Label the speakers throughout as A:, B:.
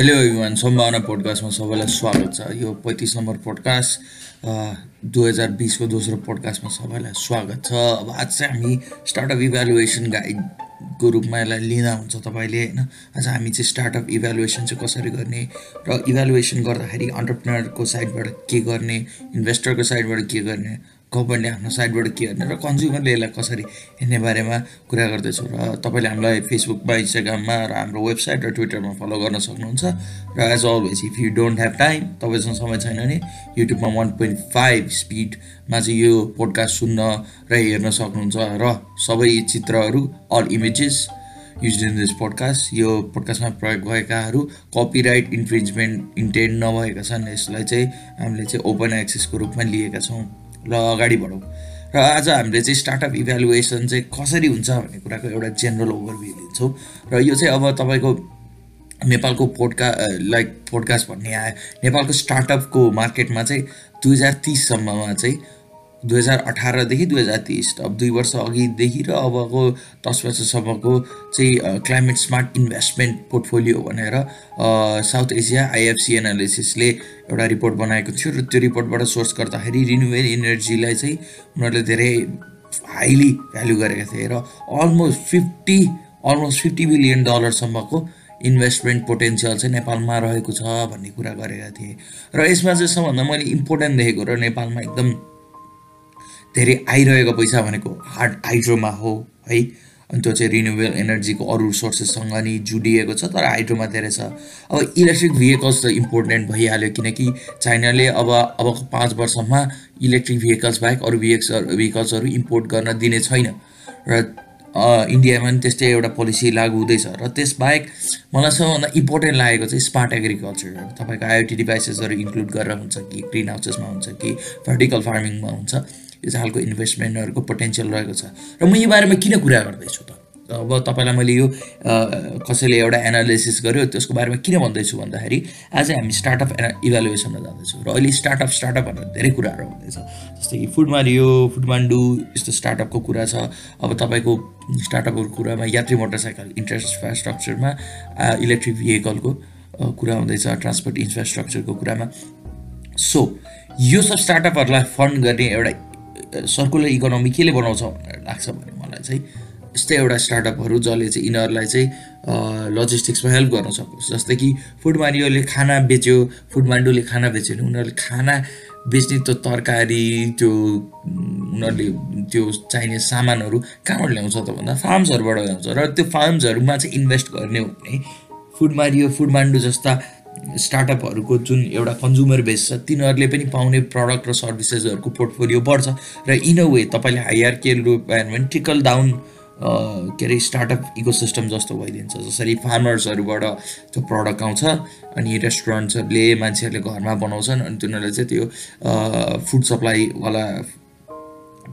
A: Hello युवान सम्भावना पोडकास्टमा सबैलाई स्वागत छ। यो पैँतिस नम्बर पोडकास्ट दुई हजार बिसको दोस्रो पोडकास्टमा सबैलाई स्वागत छ। अब आज चाहिँ हामी स्टार्टअप इभ्यालुएसन गाइडको रूपमा यसलाई लिँदा हुन्छ तपाईँले होइन? आज हामी चाहिँ स्टार्टअप इभ्यालुएसन चाहिँ कसरी गर्ने र इभ्यालुएसन गर्दाखेरि अन्टरप्रिनरको साइडबाट के गर्ने इन्भेस्टरको साइडबाट के गर्ने गभर्मेन्टले आफ्नो साइडबाट के गर्ने र कन्ज्युमरले यसलाई कसरी हेर्ने बारेमा कुरा गर्दैछौँ र तपाईँले हामीलाई फेसबुकमा इन्स्टाग्राममा र हाम्रो वेबसाइट र ट्विटरमा फलो गर्न सक्नुहुन्छ र as always if you don't have time तपाईँसँग समय छैन भने युट्युबमा वान पोइन्ट फाइभ स्पिडमा चाहिँ यो पोडकास्ट सुन्न र हेर्न सक्नुहुन्छ र सबै चित्रहरू all images use in this podcast यो पोडकास्टमा प्रयोग भएकाहरू कपिराइट इन्फ्रिजमेन्ट इन्टेन्ट नभएका छन् यसलाई चाहिँ हामीले चाहिँ ओपन एक्सेसको रूपमा लिएका छौँ। ल अगाडि बढौँ। र आज हामीले चाहिँ स्टार्टअप इभ्यालुएसन चाहिँ कसरी हुन्छ भन्ने कुराको एउटा जेनरल ओभरभ्यू लिन्छौँ। र यो चाहिँ अब तपाईँको नेपालको पोडका लाइक पोडकास्ट भन्ने आयो। नेपालको स्टार्टअपको मार्केटमा चाहिँ दुई हजार तिससम्ममा चाहिँ दुई हजार अठारदेखि दुई हजार तेइस अब दुई वर्ष अघिदेखि र अबको दस वर्षसम्मको चाहिँ क्लाइमेट स्मार्ट इन्भेस्टमेन्ट पोर्टफोलियो भनेर साउथ एसिया आइएफसी एनालिसिसले एउटा रिपोर्ट बनाएको थियो र त्यो रिपोर्टबाट सोर्स गर्दाखेरि रिन्युएबल इनर्जीलाई चाहिँ उनीहरूले धेरै हाइली भ्यालु गरेका थिए र almost fifty almost fifty billion डलरसम्मको investment potential चाहिँ नेपालमा रहेको छ भन्ने कुरा गरेका थिए। र यसमा चाहिँ सबभन्दा मैले इम्पोर्टेन्ट देखेको र नेपालमा एकदम धेरै आइरहेको पैसा भनेको हार्ड हाइड्रोमा हो है। अनि त्यो चाहिँ रिन्युएबल एनर्जीको अरू सोर्सेससँग नि जुडिएको छ तर हाइड्रोमा धेरै छ। अब इलेक्ट्रिक भेहिकल्स त इम्पोर्टेन्ट भइहाल्यो किनकि चाइनाले अब अबको पाँच वर्षमा इलेक्ट्रिक भेहिकल्स बाहेक अरू भेहिकल्स भेहिकल्सहरू इम्पोर्ट गर्न दिने छैन। र इन्डियामा पनि त्यस्तै एउटा पोलिसी लागु हुँदैछ। र त्यसबाहेक मलाई सबैभन्दा इम्पोर्टेन्ट लागेको चाहिँ स्मार्ट एग्रिकल्चर तपाईँको आइओटी डिभाइसेसहरू इन्क्लुड गरेर हुन्छ कि ग्रिन हाउसेसमा हुन्छ कि भर्टिकल फार्मिङमा हुन्छ। यो चाहिँ खालको इन्भेस्टमेन्टहरूको पोटेन्सियल रहेको छ। र म यो बारेमा किन कुरा गर्दैछु त? अब तपाईँलाई मैले यो कसैले एउटा एनालिसिस गर्यो त्यसको बारेमा किन भन्दैछु भन्दाखेरि आज हामी स्टार्टअप एना इभ्यालुएसनमा जाँदैछौँ र अहिले स्टार्टअप स्टार्टअप भनेर धेरै कुराहरू हुँदैछ। जस्तै कि फुड मारियो यस्तो स्टार्टअपको कुरा छ। अब तपाईँको स्टार्टअपहरूको कुरामा यात्री मोटरसाइकल इन्फ्रास्ट्रक्चरमा इलेक्ट्रिक भेहिकलको कुरा हुँदैछ ट्रान्सपोर्ट इन्फ्रास्ट्रक्चरको कुरामा। सो यो सब स्टार्टअपहरूलाई फन्ड गर्ने एउटा सर्कुलर इकोनोमी केले बनाउँछ भनेर लाग्छ भने मलाई चाहिँ यस्तै एउटा स्टार्टअपहरू जसले चाहिँ यिनीहरूलाई चाहिँ लजिस्टिक्समा हेल्प गर्न सकोस्। जस्तै कि फुड मारियोले खाना बेच्यो फुड मान्डुले खाना बेच्यो भने उनीहरूले खाना बेच्ने त्यो तरकारी त्यो उनीहरूले त्यो चाहिने सामानहरू कहाँबाट ल्याउँछ त भन्दा फार्म्सहरूबाट ल्याउँछ। र त्यो फार्म्सहरूमा चाहिँ इन्भेस्ट गर्ने हो भने फुड मारियो फुड मान्डु जस्ता स्टार्टअपहरूको जुन एउटा कन्ज्युमर बेस छ तिनीहरूले पनि पाउने प्रडक्ट र सर्भिसेसहरूको पोर्टफोलियो बढ्छ र इन अ वे तपाईँले हायर केयर रूप भने ट्रिकल डाउन के अरे स्टार्टअप इकोसिस्टम जस्तो भइदिन्छ। जसरी फार्मर्सहरूबाट त्यो प्रडक्ट आउँछ अनि रेस्टुरेन्ट्सहरूले मान्छेहरूले घरमा बनाउँछन् अनि तिनीहरूले चाहिँ त्यो फुड सप्लाईवाला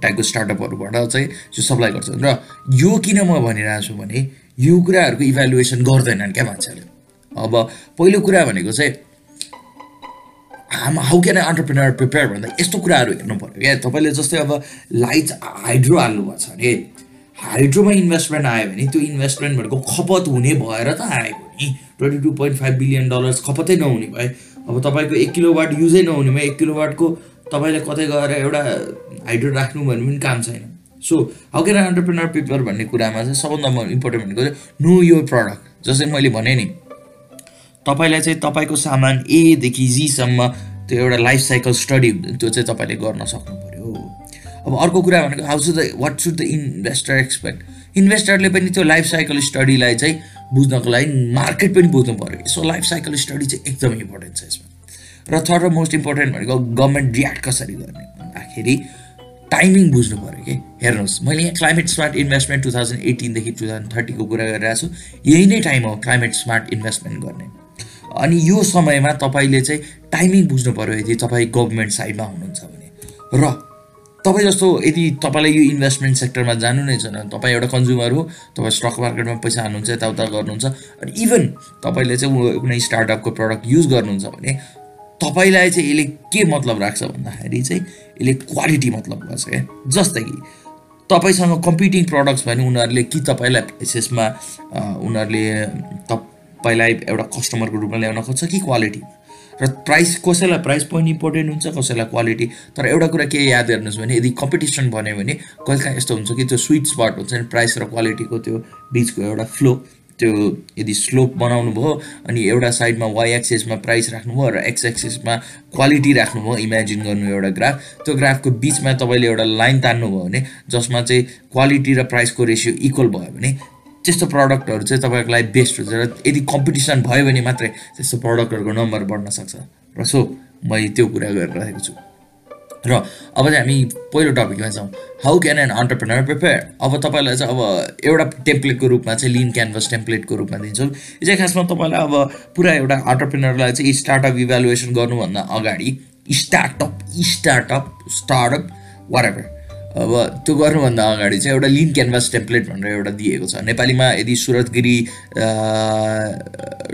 A: टाइपको स्टार्टअपहरूबाट चाहिँ त्यो सप्लाई गर्छन्। र यो किन म भनिरहेको छु भने यो कुराहरूको इभ्यालुएसन गर्दैनन् क्या मान्छेहरूले। अब पहिलो कुरा भनेको चाहिँ हाउ क्यान अन्टरप्रिनर प्रिपेयर भन्दा यस्तो कुराहरू हेर्नु पऱ्यो। क्या तपाईँले जस्तै अब लाइट हाइड्रो हाल्नुभएको छ अरे। हाइड्रोमा इन्भेस्टमेन्ट आयो भने त्यो इन्भेस्टमेन्ट भनेको खपत हुने भएर त आएको नि। Twenty two point five billion dollars खपतै नहुने भए। अब तपाईँको एक किलो वाट युजै नहुने भए एक किलो वाटको तपाईँले कतै गएर एउटा हाइड्रो राख्नु भन्ने पनि काम छैन। So how can entrepreneur prepare भन्ने कुरामा चाहिँ सबभन्दा इम्पोर्टेन्ट भनेको चाहिँ नो यो प्रडक्ट जस्तै मैले भने नि तपाईँलाई चाहिँ तपाईँको सामान एदेखि जीसम्म त्यो एउटा लाइफ साइकल स्टडी त्यो चाहिँ तपाईँले गर्न सक्नु पऱ्यो अब अर्को कुरा भनेको how so the what should the investor expect इन्भेस्टरले पनि त्यो लाइफ साइकल स्टडीलाई चाहिँ बुझ्नको लागि मार्केट पनि बुझ्नु पऱ्यो यसो लाइफ साइकल स्टडी चाहिँ एकदमै इम्पोर्टेन्ट छ यसमा। र थर्ड र मोस्ट इम्पोर्टेन्ट भनेको गभर्मेन्ट रियाक्ट कसरी गर्ने भन्दाखेरि टाइमिङ बुझ्नु पऱ्यो कि? हेर्नुहोस् मैले यहाँ climate smart investment two thousand एटिनदेखि two thousand थर्टीको कुरा गरिरहेको छु। यही नै टाइम हो क्लाइमेट स्मार्ट इन्भेस्टमेन्ट गर्ने। अनि यो समयमा तपाईँले चाहिँ टाइमिङ बुझ्नु पऱ्यो यदि तपाईँ गभर्मेन्ट साइडमा हुनुहुन्छ भने। र तपाईँ जस्तो यदि तपाईँलाई यो इन्भेस्टमेन्ट सेक्टरमा जानु नै छैन तपाईँ एउटा कन्ज्युमर हो तपाईँ स्टक मार्केटमा पैसा हाल्नुहुन्छ यताउता गर्नुहुन्छ अनि इभन तपाईँले चाहिँ कुनै स्टार्टअपको प्रडक्ट युज गर्नुहुन्छ भने तपाईँलाई चाहिँ यसले के मतलब राख्छ भन्दाखेरि चाहिँ यसले क्वालिटी मतलब गर्छ क्या। जस्तै कि तपाईँसँग कम्पिटिङ प्रडक्ट्स भने उनीहरूले कि तपाईँलाई प्राइसेसमा उनीहरूले त पहिला एउटा कस्टमरको रूपमा ल्याउन खोज्छ कि क्वालिटी र प्राइस कसैलाई प्राइस पोइन्ट इम्पोर्टेन्ट हुन्छ कसैलाई क्वालिटी तर एउटा कुरा के याद गर्नुहोस् भने यदि कम्पिटिसन भन्यो भने कहिले काहीँ यस्तो हुन्छ कि त्यो स्विट स्पट हुन्छ नि प्राइस र क्वालिटीको त्यो बिचको एउटा फ्लो त्यो यदि स्लोप बनाउनु भयो अनि एउटा साइडमा वाइ एक्सेसमा प्राइस राख्नुभयो र एक्स एक्सेसमा क्वालिटी राख्नुभयो इमेजिन गर्नु एउटा ग्राफ त्यो ग्राफको बिचमा तपाईँले एउटा लाइन तान्नुभयो भने जसमा चाहिँ क्वालिटी र प्राइसको रेसियो इक्वल भयो भने त्यस्तो प्रडक्टहरू चाहिँ तपाईँको लागि बेस्ट हुन्छ र यदि कम्पिटिसन भयो भने मात्रै त्यस्तो प्रडक्टहरूको नम्बर बढ्न सक्छ। र सो मैले त्यो कुरा गरिरहेको छु। र अब चाहिँ हामी पहिलो टपिकमा जाउँ। How can an entrepreneur prepare अब तपाईँलाई चाहिँ अब एउटा टेम्प्लेटको रूपमा चाहिँ लिन क्यानभस टेम्प्लेटको रूपमा दिन्छौँ। यो चाहिँ खासमा तपाईँलाई अब पुरा एउटा अन्टरप्रेनरलाई चाहिँ स्टार्टअप इभ्यालुएसन गर्नुभन्दा अगाडि स्टार्टअप स्टार्टअप स्टार्टअप वाट अब त्यो गर्नुभन्दा अगाडि चाहिँ एउटा लिन क्यानभास टेम्प्लेट भनेर एउटा दिएको छ। नेपालीमा यदि सुरतगिरी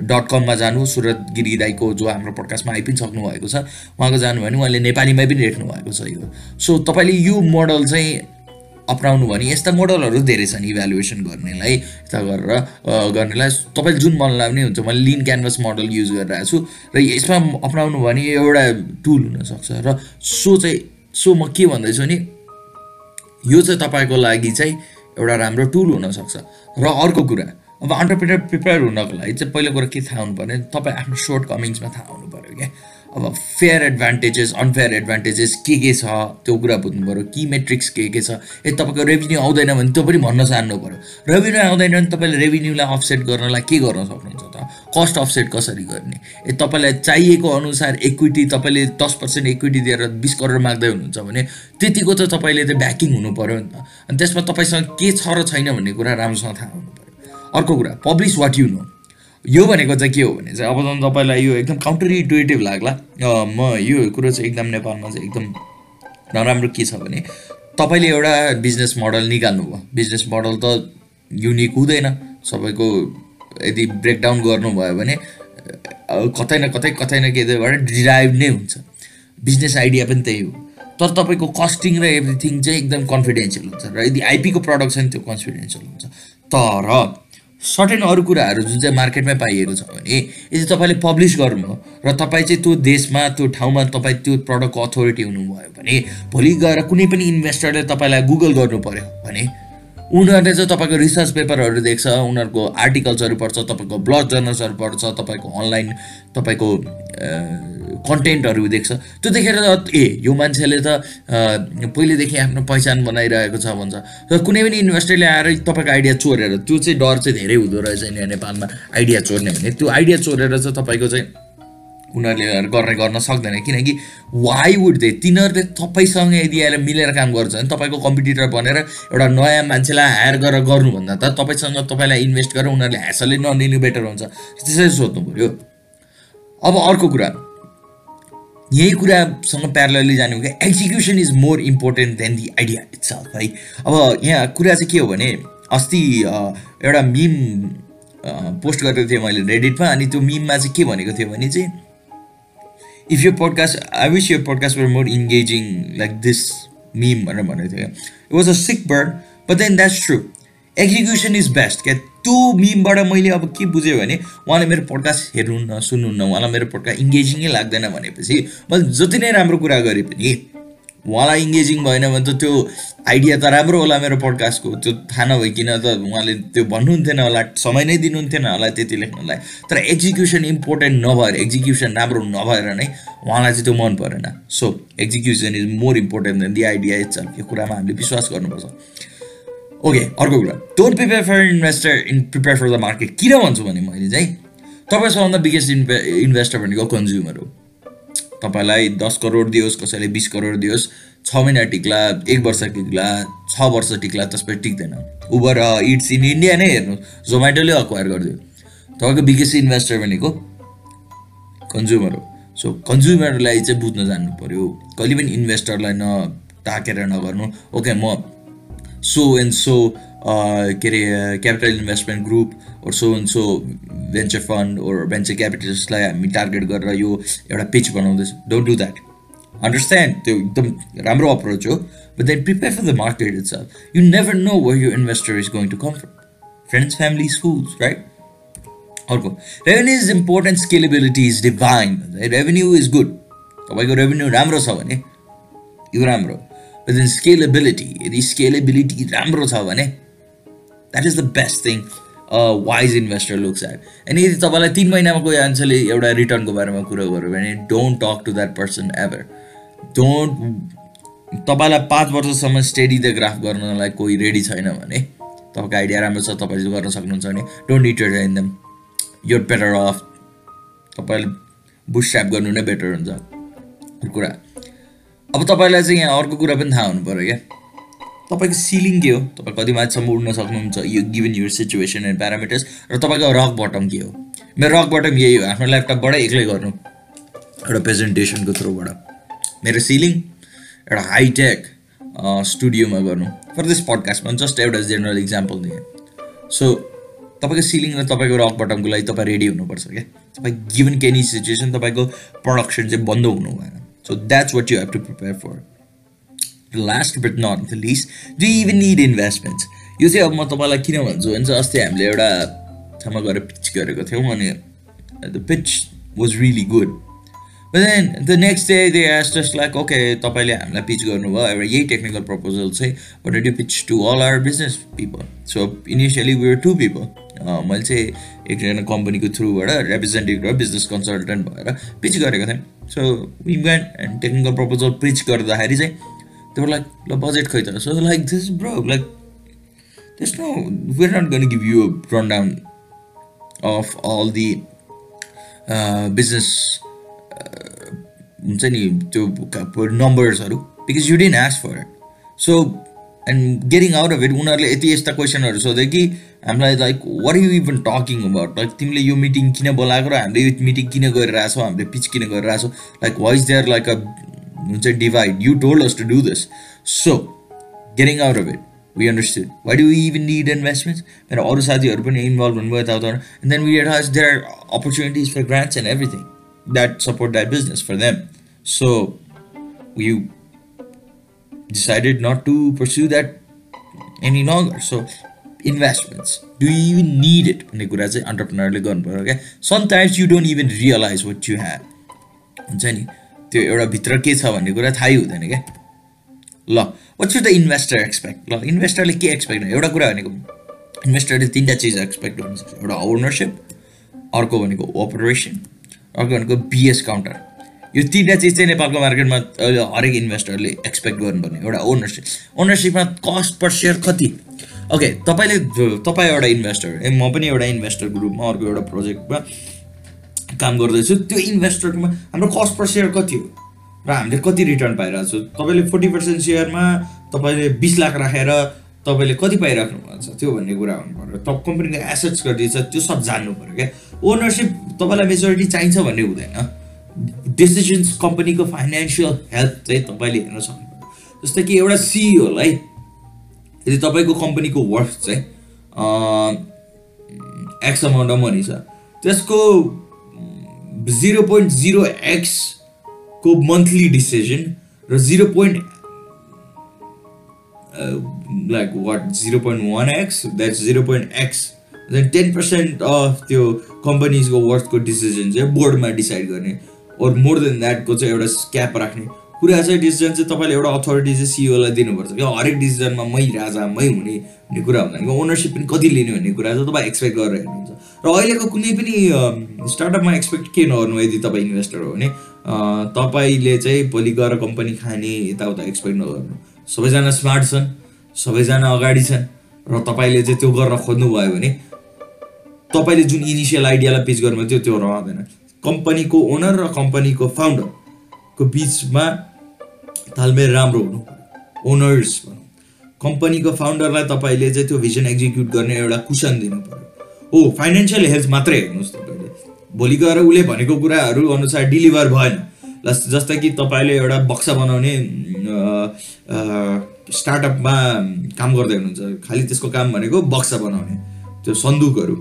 A: डट कममा जानु सुरतगिरी दाईको जो हाम्रो पडकास्टमा आइ पनि सक्नुभएको छ उहाँको जानुभयो भने उहाँले नेपालीमै पनि लेख्नु भएको छ यो। सो तपाईँले यो मोडल चाहिँ अप्नाउनु भने यस्ता मोडलहरू धेरै छन् इभ्यालुएसन गर्नेलाई यता गरेर गर्नेलाई। तपाईँले जुन मन लाग्ने हुन्छ मैले लिन क्यानभस मोडल युज गरिरहेको छु। र यसमा अप्नाउनु भने एउटा टुल हुनसक्छ। र सो चाहिँ सो म के भन्दैछु नि यो चाहिँ तपाईँको लागि चाहिँ एउटा राम्रो टुल हुनसक्छ। र अर्को कुरा अब अन्टरप्रिनर प्रिपेयर हुनको लागि चाहिँ पहिलो कुरा के थाहा हुनु पऱ्यो तपाईँ आफ्नो सर्ट कमिङ्समा थाहा हुनु पऱ्यो क्या। अब फेयर एडभान्टेजेस अनफेयर एडभान्टेजेस के के छ त्यो कुरा बुझ्नु पऱ्यो कि मेट्रिक्स के के छ ए तपाईँको रेभिन्यू आउँदैन भने त्यो पनि भन्न चाहनु पऱ्यो रेभिन्यू आउँदैन भने तपाईँले रेभिन्यूलाई अफसेट गर्नलाई के गर्न सक्नुहुन्छ? कस्ट अफसेट कसरी गर्ने? ए तपाईँलाई चाहिएको अनुसार इक्विटी तपाईँले दस पर्सेन्ट इक्विटी दिएर बिस करोड माग्दै हुनुहुन्छ भने त्यतिको त तपाईँले त ब्याकिङ हुनु पऱ्यो नि त। अनि त्यसमा तपाईँसँग के छ र छैन भन्ने कुरा राम्रोसँग थाहा हुनु पऱ्यो अर्को कुरा पब्लिस वाट यु नो यो भनेको चाहिँ के हो भने चाहिँ अब तपाईँलाई यो एकदम काउन्टर इन्टुएटिभ लाग्ला। म यो कुरो चाहिँ एकदम नेपालमा चाहिँ एकदम नराम्रो के छ भने तपाईँले एउटा बिजनेस मोडल निकाल्नुभयो। बिजनेस मोडल त युनिक हुँदैन। सबैको यदि ब्रेकडाउन गर्नुभयो भने कतै न कतै कतै न केबाट डिराइभ नै हुन्छ। बिजनेस आइडिया पनि त्यही हो। तर तपाईँको कस्टिङ र एभ्रिथिङ चाहिँ एकदम कन्फिडेन्सियल हुन्छ र यदि आइपीको प्रडक्ट छ भने त्यो कन्फिडेन्सियल हुन्छ। तर सर्टेन अरू कुराहरू जुन चाहिँ मार्केटमै पाइएको छ भने यदि तपाईँले पब्लिस गर्नुभयो र तपाईँ चाहिँ त्यो देशमा त्यो ठाउँमा तपाईँ त्यो प्रडक्टको अथोरिटी हुनुभयो भने भोलि गएर कुनै पनि इन्भेस्टरले तपाईँलाई गुगल गर्नु पऱ्यो भने उनीहरूले चाहिँ तपाईँको रिसर्च पेपरहरू देख्छ उनीहरूको आर्टिकल्सहरू पढ्छ तपाईँको ब्लड जर्नल्सहरू पढ्छ तपाईँको अनलाइन तपाईँको कन्टेन्टहरू देख्छ। त्यो देखेर ए यो मान्छेले त पहिलेदेखि आफ्नो पहिचान बनाइरहेको छ भन्छ। र कुनै पनि इन्भेस्टरले आएर तपाईँको आइडिया चोरेर त्यो चाहिँ डर चाहिँ धेरै हुँदो रहेछ यहाँ नेपालमा आइडिया चोर्ने भने। त्यो आइडिया चोरेर चाहिँ तपाईँको चाहिँ उनीहरूले गर्ने गर्न सक्दैन। किनकि वाइ वुड दे तिनीहरूले तपाईँसँग यदि आएर मिलेर काम गर्छ भने तपाईँको कम्पिटिटर बनेर एउटा नयाँ मान्छेलाई हायर गरेर गर्नुभन्दा त तपाईँसँग तपाईँलाई इन्भेस्ट गरेर उनीहरूले ह्यासलै नलिनु बेटर हुन्छ। त्यसरी सोध्नु पऱ्यो। अब अर्को कुरा। यही कुरासँग प्यारलली जानु कि execution is more important than the idea it's है। अब यहाँ कुरा चाहिँ के हो भने अस्ति एउटा मिम पोस्ट गरेको थिएँ मैले रेडिटमा अनि त्यो मिममा चाहिँ के भनेको थियो भने चाहिँ इफ यो पोडकास्ट आई विस यो podcast were more engaging like this meme भनेर भनेको थियो it was a sick bird but then that's true execution is best क्या त्यो मिमबाट मैले अब के बुझेँ भने उहाँले मेरो पोडकास्ट हेर्नुहुन्न सुन्नुहुन्न उहाँलाई मेरो पोडकास्ट इङ्गेजिङै लाग्दैन भनेपछि मैले जति नै राम्रो कुरा गरेँ पनि उहाँलाई इङ्गेजिङ भएन भने त त्यो आइडिया त राम्रो होला मेरो पडकास्टको त्यो थाहा नभइकन त उहाँले त्यो भन्नुहुन्थेन होला समय नै दिनुहुन्थेन होला त्यति लेख्नलाई। तर एक्जिक्युसन इम्पोर्टेन्ट नभएर एक्जिक्युसन राम्रो नभएर नै उहाँलाई चाहिँ त्यो मन परेन। So execution is more important than the idea is यो कुरामा हामीले विश्वास गर्नुपर्छ। ओके अर्को कुरा। Don't prepare for investor in prepare for the market किन भन्छु भने मैले चाहिँ तपाईँ सबभन्दा बिगेस्ट इन्भे इन्भेस्टर भनेको कन्ज्युमर हो। तपाईँलाई दस करोड दियोस् कसैले बिस करोड दियोस् छ महिना टिक्ला एक वर्ष टिक्ला छ वर्ष टिक्ला त्यसपछि टिक्दैन। उबर इट्स इन इन्डिया नै हेर्नु जोमेटोले अक्वायर गरिदियो। तपाईँको बिगेस्ट इन्भेस्टर भनेको कन्ज्युमर हो। सो कन्ज्युमरलाई चाहिँ बुझ्न जान्नु पऱ्यो कहिले पनि इन्भेस्टरलाई न ताकेर नगर्नु। ओके म सो एन्ड सो के अरे capital investment group or so and so venture fund or venture क्यापिटलिस्टलाई हामी टार्गेट गरेर यो एउटा पिच बनाउँदैछ डोन्ट डु द्याट अन्डरस्ट्यान्ड त्यो एकदम राम्रो अप्रोच हो but then prepare for the market it's you never know where you investor is going to come from friends family schools right अर्को revenue is important scalability is divine revenue is good तपाईँको revenue राम्रो छ भने यो राम्रो. But then scalability यदि scalability राम्रो छ भने that is the best thing wise investor looks at अनि यदि तपाईँलाई तिन महिनामा कोही मान्छेले एउटा रिटर्नको बारेमा कुरो गर्यो भने don't talk to that person ever don't तपाईँलाई पाँच वर्षसम्म स्टेडी द ग्राफ गर्नलाई कोही रेडी छैन भने तपाईँको आइडिया राम्रो छ तपाईँले गर्न सक्नुहुन्छ भने डोन्ट इट इन देम यो बेटर अफ तपाईँले बुस स्याप गर्नु नै बेटर हुन्छ। कुरा। अब तपाईँलाई चाहिँ यहाँ अर्को कुरा पनि थाहा हुनु पऱ्यो क्या। तपाईँको सिलिङ के हो? तपाईँ कति माथिसम्म उड्न सक्नुहुन्छ? यो given your situation and parameters र तपाईँको रक बटम के हो? मेरो रक बटम यही हो। आफ्नो ल्यापटपबाट एक्लै गर्नु। एउटा प्रेजेन्टेसनको थ्रुबाट मेरो सिलिङ एउटा हाइटेक स्टुडियोमा गर्नु। फर दिस पडकास्टमा जस्ट एउटा जेनरल इक्जाम्पल दिएँ। सो तपाईँको सिलिङ र तपाईँको रक बटमको लागि तपाईँ रेडी हुनुपर्छ क्या तपाईँ गिभन केनी सिचुएसन तपाईँको प्रडक्सन चाहिँ बन्द हुनु भएन। So that's what you have to prepare for last but not the least do even need investments यो चाहिँ अब म तपाईँलाई किन भन्छु भने चाहिँ अस्ति हामीले एउटा ठाउँमा गएर पिच गरेको थियौँ अनि the pitch was really good then the next day they as just like okay तपाईँले हामीलाई पिच गर्नुभयो एउटा यही टेक्निकल प्रपोजल चाहिँ but do pitch to all our business people so initially where to people मैले चाहिँ एकजना कम्पनीको थ्रुबाट रिप्रेजेन्टेटिभ र बिजनेस कन्सल्टेन्ट भएर पिच गरेको थिएँ। So we and technical proposal pitch गर्दाखेरि चाहिँ they were like the budget khaita so like this bro like there's no we're not going to give you a rundown of all the uh, business हुन्छ नि त्यो नम्बर्सहरू because you डिन S for so and getting out of it उनीहरूले यति यस्ता क्वेसनहरू सोध्यो कि हामीलाई like what you even talking about like तिमीले यो मिटिङ किन बोलाएको र हामीले यो मिटिङ किन गरिरहेछौ? हामीले पिच किन गरिरहेछौ? Like wise there like a It's a divide. You told us to do this. So, getting out of it, we understood. Why do we even need investments? When all the urban involvement and then we realized there are opportunities for grants and everything that support that business for them. So, we decided not to pursue that any longer. So, investments. Do you even need it? Entrepreneurial okay? Sometimes you don't even realize what you have. त्यो एउटा भित्र के छ भन्ने कुरा थाहै हुँदैन क्या। ल वाट द इन्भेस्टर एक्सपेक्ट ल इन्भेस्टरले के एक्सपेक्ट एउटा कुरा भनेको इन्भेस्टरले तिनवटा चिज एक्सपेक्ट गर्नु सक्छ। एउटा ओनरसिप अर्को भनेको अपरेसन अर्को भनेको बिएस काउन्टर यो तिनवटा चिज चाहिँ नेपालको मार्केटमा हरेक इन्भेस्टरले एक्सपेक्ट गर्नुपर्ने। एउटा ओनरसिप ओनरसिपमा कस्ट पर सेयर कति? ओके तपाईँले तपाईँ एउटा इन्भेस्टर ए म पनि एउटा इन्भेस्टर ग्रुपमा अर्को एउटा प्रोजेक्टमा काम गर्दैछु त्यो इन्भेस्टरमा हाम्रो कस्ट पर सेयर कति हो? र हामीले कति रिटर्न पाइरहेको छु? तपाईँले फोर्टी पर्सेन्ट सेयरमा तपाईँले बिस लाख राखेर तपाईँले कति पाइराख्नु भएको छ? त्यो भन्ने कुरा हुनु पऱ्यो। त कम्पनीको एसेट्स कति छ त्यो सब जान्नु पऱ्यो क्या। ओनरसिप तपाईँलाई मेजोरिटी चाहिन्छ भन्ने हुँदैन। डिसिजन्स कम्पनीको फाइनेन्सियल हेल्थ चाहिँ तपाईँले हेर्न सक्नु जस्तै कि एउटा सिइओलाई यदि तपाईँको कम्पनीको वर्थ चाहिँ एक्स अमाउन्ट अफ मनी छ त्यसको जिरो पोइन्ट जिरो एक्सको मन्थली डिसिजन र zero point like what zero point one X that's zero point X then ten percent of त्यो कम्पनीजको वर्थको डिसिजन चाहिँ बोर्डमा डिसाइड गर्ने. ओर मोर देन द्याटको चाहिँ एउटा क्याप राख्ने. कुरा चाहिँ डिसिजन चाहिँ तपाईँले एउटा अथोरिटी चाहिँ सिओलाई दिनुपर्छ। क्या हरेक डिसिजनमा मै राजा मै हुने भन्ने कुरा हुँदैन। ओनरसिप पनि कति लिने भन्ने कुरा चाहिँ तपाईँ एक्सपेक्ट गरेर हेर्नुहुन्छ। र अहिलेको कुनै पनि स्टार्टअपमा एक्सपेक्ट के नगर्नु यदि तपाईँ इन्भेस्टर हो भने तपाईँले चाहिँ भोलि गएर कम्पनी खाने यताउता एक्सपेक्ट नगर्नु। सबैजना स्मार्ट छन् सबैजना अगाडि छन् र तपाईँले चाहिँ त्यो गर्न खोज्नुभयो भने तपाईँले जुन इनिसियल आइडियालाई पिच गर्नुभयो त्यो त्यो रहँदैन। कम्पनीको ओनर र कम्पनीको फाउन्डरको बिचमा तालमेल राम्रो हुनु ओनर्स भनौँ। कम्पनीको फाउन्डरलाई तपाईँले चाहिँ त्यो भिजन एक्जिक्युट गर्ने एउटा कुसन दिनु पऱ्यो हो फाइनेन्सियल हेल्थ मात्रै हेर्नुहोस् तपाईँले। भोलि गएर उसले भनेको कुराहरू अनुसार डेलिभर भएन। जस्तै कि तपाईँले एउटा बक्सा बनाउने स्टार्टअपमा काम गर्दै हुनुहुन्छ। खालि त्यसको काम भनेको बक्सा बनाउने। त्यो सन्दुकहरू।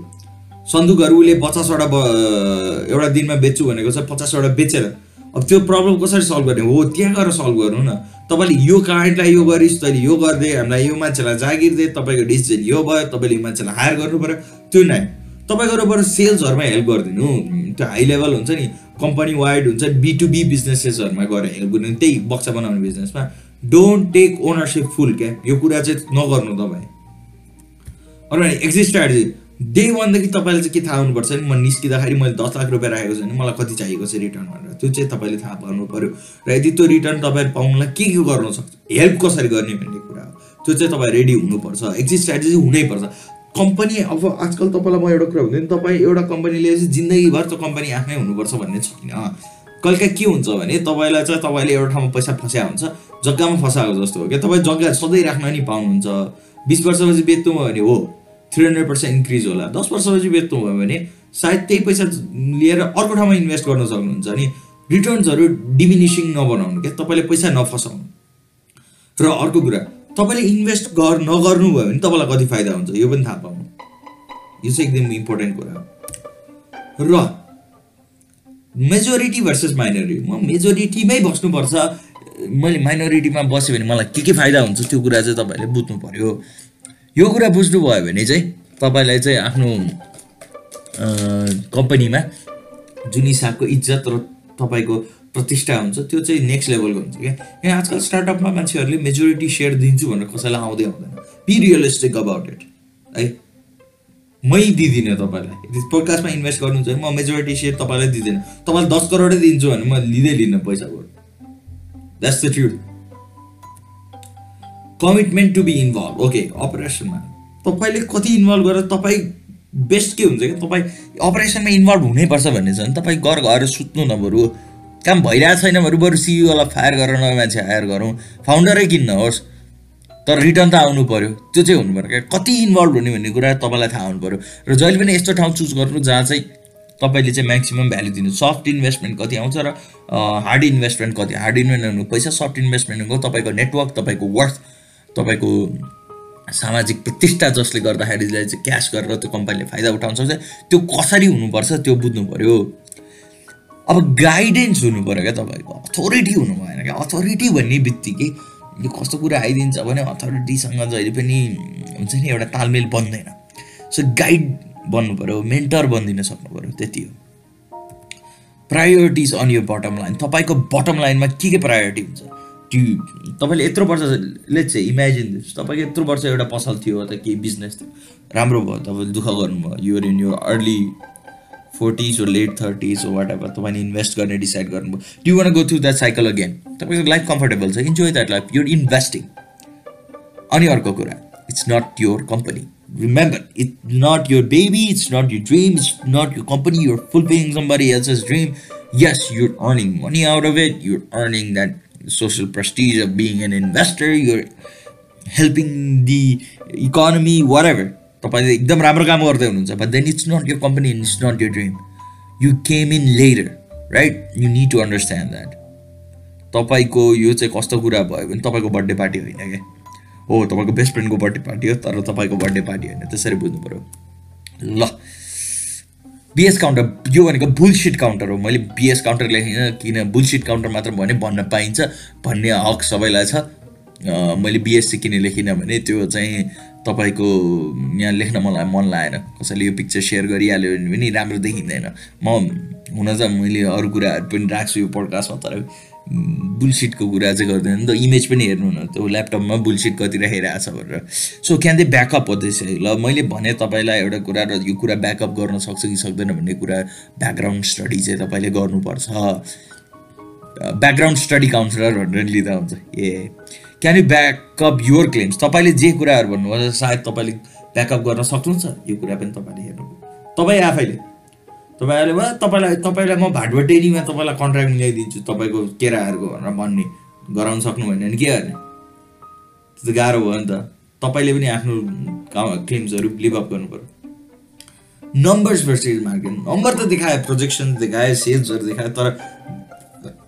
A: सन्दुकहरू उसले पचासवटा एउटा दिनमा बेच्छु भनेको छ पचासवटा बेचेर। अब त्यो प्रब्लम कसरी सल्भ गर्ने? हो त्यहाँ गएर सल्भ गर्नु न। तपाईँले यो क्लाइन्टलाई यो गरिस् तैँले यो गरिदिए हामीलाई यो मान्छेलाई जागिर दिए तपाईँको डिसिजन यो भयो तपाईँले यो मान्छेलाई हायर गर्नु पऱ्यो त्यो नै। तपाईँको बरु सेल्सहरूमा हेल्प गरिदिनु। त्यो हाई लेभल हुन्छ नि कम्पनी वाइड हुन्छ बी टु बी बिजनेसेसहरूमा गएर हेल्प गरिदिनु त्यही बक्सा बनाउने बिजनेसमा डोन्ट टेक ओनरसिप फुल क्या यो कुरा चाहिँ नगर्नु तपाईँ। अरू एक्जिट स्ट्राटेजी डे वानदेखि तपाईँले चाहिँ के थाहा हुनुपर्छ नि म निस्किँदाखेरि मैले दस लाख रुपियाँ राखेको छु भने मलाई कति चाहिएको छ रिटर्न भनेर। त्यो चाहिँ तपाईँले थाहा पाउनु पऱ्यो र यदि त्यो रिटर्न तपाईँले पाउनुलाई के के गर्नु सक्छ? हेल्प कसरी गर्ने भन्ने कुरा हो। त्यो चाहिँ तपाईँ रेडी हुनुपर्छ। एक्जिट स्ट्राटेजी हुनैपर्छ। कम्पनी अब आजकल तपाईँलाई म एउटा कुरा हुँदैन तपाईँ एउटा कम्पनीले चाहिँ जिन्दगीभर त्यो कम्पनी आफ्नै हुनुपर्छ भन्ने छैन कहिले काहीँ के हुन्छ भने तपाईँलाई चाहिँ तपाईँले एउटा ठाउँमा पैसा फस्या हुन्छ जग्गामा फसाएको जस्तो हो क्या। तपाईँ जग्गा सधैँ राख्न नि पाउनुहुन्छ। बिस वर्षपछि बेच्नु भयो भने हो थ्री हन्ड्रेड पर्सेन्ट इन्क्रिज होला। दस वर्षपछि बेच्नु भयो भने सायद त्यही पैसा लिएर अर्को ठाउँमा इन्भेस्ट गर्न सक्नुहुन्छ नि। रिटर्न्सहरू डिमिनिसिङ नबनाउनु क्या। तपाईँले पैसा नफसाउनु। र अर्को कुरा तपाईँले इन्भेस्ट गर नगर्नु भयो भने तपाईँलाई कति फाइदा हुन्छ? यो पनि थाहा पाउनु। यो चाहिँ एकदम इम्पोर्टेन्ट कुरा हो। र मेजोरिटी भर्सेस माइनोरिटी म मेजोरिटीमै बस्नुपर्छ। मैले माइनोरिटीमा बसेँ भने मलाई के के फाइदा हुन्छ? त्यो कुरा चाहिँ तपाईँले बुझ्नु पऱ्यो यो कुरा बुझ्नुभयो भने चाहिँ तपाईँलाई चाहिँ आफ्नो कम्पनीमा जुन हिसाबको इज्जत र तपाईँको प्रतिष्ठा हुन्छ त्यो चाहिँ नेक्स्ट लेभलको हुन्छ क्या आजकल स्टार्टअपमा मान्छेहरूले मेजोरिटी सेयर दिन्छु भनेर कसैलाई आउँदै आउँदैन। बी रियलिस्टिक अबाउट इट है? मै दिँदिनँ तपाईँलाई। यदि पोडकास्टमा इन्भेस्ट गर्नुहुन्छ भने म मेजोरिटी सेयर तपाईँलाई दिँदैन। तपाईँलाई दस करोडै दिन्छु भने म लिँदै लिन्न पैसाको that's the truth commitment to be involve okay अपरेसनमा तपाईँले कति इन्भल्भ गरेर तपाईँ बेस्ट के हुन्छ कि तपाईँ अपरेसनमा इन्भल्भ हुनैपर्छ भन्ने छ भने तपाईँ घर गएर सुत्नु न बरु। काम भइरहेको छैन बरु बरु सिइओलाई फायर गरेर नयाँ मान्छे हायर गरौँ। फाउन्डरै किन्न होस् तर रिटर्न त आउनु पऱ्यो त्यो चाहिँ हुनु पऱ्यो क्या? कति इन्भल्भ हुने भन्ने कुरा तपाईँलाई थाहा हुनु पऱ्यो। र जहिले पनि यस्तो ठाउँ चुज गर्नु जहाँ चाहिँ तपाईँले चाहिँ म्याक्सिमम् भ्याल्यु दिनु सफ्ट इन्भेस्टमेन्ट कति आउँछ र हार्ड इन्भेस्टमेन्ट कति हार्ड इन्भेस्टमेन्ट पैसा सफ्ट इन्भेस्टमेन्ट हो तपाईँको नेटवर्क तपाईँको वर्थ तपाईँको सामाजिक प्रतिष्ठा जसले गर्दाखेरिलाई चाहिँ क्यास गरेर त्यो कम्पनीले फाइदा उठाउन सक्छ। त्यो कसरी हुनुपर्छ त्यो बुझ्नु पऱ्यो। अब गाइडेन्स हुनु पऱ्यो क्या तपाईँको? अथोरिटी हुनु भएन क्या? अथोरिटी भन्ने बित्तिकै यो कस्तो कुरा आइदिन्छ भने अथोरिटीसँग जहिले पनि हुन्छ नि एउटा तालमेल बन्दैन। सो गाइड बन्नु पऱ्यो मेन्टर बनिदिन सक्नु पऱ्यो त्यति हो। प्रायोरिटिज अन यो बटम लाइन तपाईँको बटम लाइनमा के के प्रायोरिटी हुन्छ? त्यो तपाईँले यत्रो वर्ष लेट चाहिँ इमेजिन दिनुहोस् तपाईँको यत्रो वर्ष एउटा पसल थियो त केही बिजनेस थियो। राम्रो भयो तपाईँले दुःख गर्नुभयो। युर इन यो early Forties oh late thirties oh whatever तपाईँले इन्भेस्ट गर्ने डिसाइड गर्नुभयो you want go through that cycle again तपाईँको लाइफ कम्फर्टेबल छ enjoy that life your investing अनि अर्को कुरा it's not your company remember it's not your baby it's not your dream it's not your company your fulfilling somebody else's dream yes you're earning money out of it you're earning that social prestige of being an investor, you're helping the economy, whatever. तपाईँले एकदम राम्रो काम गर्दै हुनुहुन्छ but then it's not your company it's not your dream you came in later right you need to understand that तपाईँको यो चाहिँ कस्तो कुरा भयो भने तपाईँको बर्थडे पार्टी होइन क्या हो तपाईँको बेस्ट फ्रेन्डको बर्थडे पार्टी हो तर तपाईँको बर्थडे पार्टी होइन। त्यसरी बुझ्नु पऱ्यो ल। बिएस काउन्टर यो भनेको बुलसिट काउन्टर हो। मैले बिएस काउन्टर लेखिनँ किन बुलसिट काउन्टर मात्र भने भन्न पाइन्छ भन्ने हक सबैलाई छ। मैले बिएससी किन लेखिनँ भने त्यो चाहिँ तपाईँको यहाँ लेख्न मलाई मन लागेन। कसैले यो पिक्चर सेयर गरिहाल्यो भने पनि राम्रो देखिँदैन। म हुन त मैले अरू कुराहरू पनि राख्छु यो पोडकास्टमा तर बुलसिटको कुरा चाहिँ गर्दैन। नि त इमेज पनि हेर्नु न त्यो ल्यापटपमा बुलसिट कति राखिरहेको छ भनेर सो क्यान दे ब्याकअप हो त्यसै ल मैले भने तपाईँलाई एउटा कुरा र यो कुरा ब्याकअप गर्न सक्छ कि सक्दैन भन्ने कुरा ब्याकग्राउन्ड स्टडी चाहिँ तपाईँले गर्नुपर्छ। ब्याकग्राउन्ड स्टडी काउन्सिलर भनेर लिँदा हुन्छ। ए can you back up your claims तपाईँले जे कुराहरू भन्नुभयो सायद तपाईँले ब्याकअप गर्न सक्नुहुन्छ। यो कुरा पनि तपाईँले हेर्नु तपाईँ आफैले तपाईँहरूले भयो तपाईँलाई तपाईँलाई म भाटबटेरीमा तपाईँलाई कन्ट्र्याक्ट मिलाइदिन्छु तपाईँको केराहरूको भनेर भन्ने गराउनु सक्नु भएन भने के गर्ने? त्यो त गाह्रो भयो नि त। तपाईँले पनि आफ्नो क्लेम्सहरू लिभअप गर्नु पऱ्यो नम्बर्स भर्सेस मार्केट नम्बर त देखायो प्रोजेक्सन देखायो सेल्सहरू देखायो तर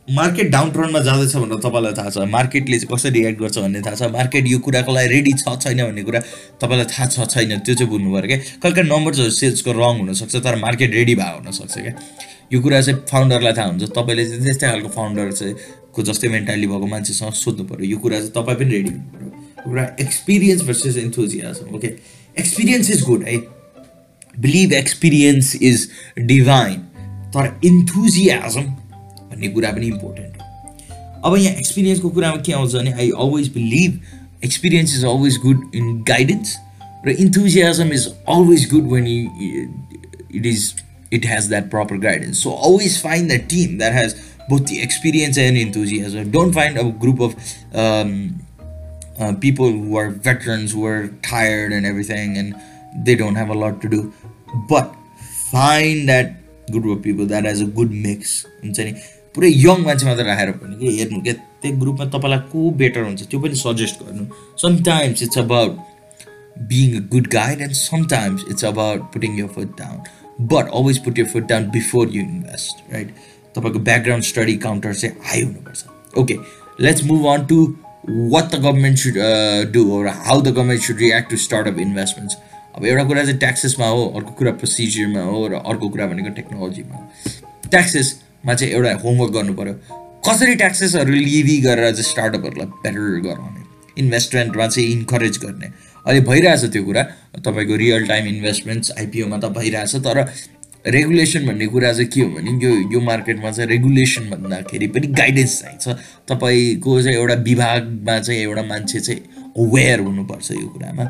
A: मार्केट डाउन ट्रनमा जाँदैछ भनेर तपाईँलाई थाहा छ। मार्केटले चाहिँ कसरी रियाक्ट गर्छ भन्ने थाहा छ। मार्केट यो कुराको लागि रेडी छ छैन भन्ने कुरा तपाईँलाई थाहा छ छैन त्यो चाहिँ बुझ्नु पऱ्यो क्या। कहिले काहीँ नम्बर्सहरू सेल्सको रङ हुनसक्छ तर मार्केट रेडी भएको हुनसक्छ क्या। यो कुरा चाहिँ फाउन्डरलाई थाहा हुन्छ। तपाईँले चाहिँ त्यस्तै खालको फाउन्डर चाहिँ को जस्तै मेन्टालिटी भएको मान्छेसँग सोध्नु पऱ्यो। यो कुरा चाहिँ तपाईँ पनि रेडी हुनु पऱ्यो। कुरा experience versus enthusiasm okay experience is good है बिलिभ एक्सपिरियन्स इज डिभाइन तर इन्थुजियाजम भन्ने कुरा पनि इम्पोर्टेन्ट हो अब यहाँ एक्सपिरियन्सको कुरामा के आउँछ भने I always believe experience is always good in guidance र enthusiasm is always good when you it is it has that proper guidance. So always find a team that has both the experience and enthusiasm. Don't find a group of um, uh, people who are veterans who are tired and everything and they don't have a lot to do. But find that group of people that has a good mix. हुन्छ नि पुरै young मान्छे मात्रै राखेर पनि कि हेर्नु क्या त्यो ग्रुपमा तपाईँलाई को बेटर हुन्छ त्यो पनि सजेस्ट गर्नु। Sometimes it's about being a good guide and sometimes it's about putting your foot down but always put your foot down before you invest right तपाईँको ब्याकग्राउन्ड स्टडी काउन्टर चाहिँ हाई हुनुपर्छ। Okay let's move on to what the government should do र how the government should react to startup investments अब एउटा कुरा चाहिँ ट्याक्सेसमा हो अर्को कुरा प्रोसिजरमा हो र अर्को कुरा भनेको टेक्नोलोजीमा हो। ट्याक्सेसमा चाहिँ एउटा होमवर्क गर्नु पऱ्यो कसरी ट्याक्सेसहरू लिभी गरेर चाहिँ स्टार्टअपहरूलाई बेटर गराउने? इन्भेस्टमेन्टमा चाहिँ इन्करेज गर्ने। अहिले भइरहेछ त्यो कुरा। तपाईँको रियल टाइम इन्भेस्टमेन्ट्स आइपिओमा त भइरहेछ तर रेगुलेसन भन्ने कुरा चाहिँ के हो भने यो यो मार्केटमा चाहिँ रेगुलेसन भन्दाखेरि पनि गाइडेन्स चाहिन्छ। तपाईँको चाहिँ एउटा विभागमा चाहिँ एउटा मान्छे चाहिँ अवेर हुनुपर्छ यो कुरामा।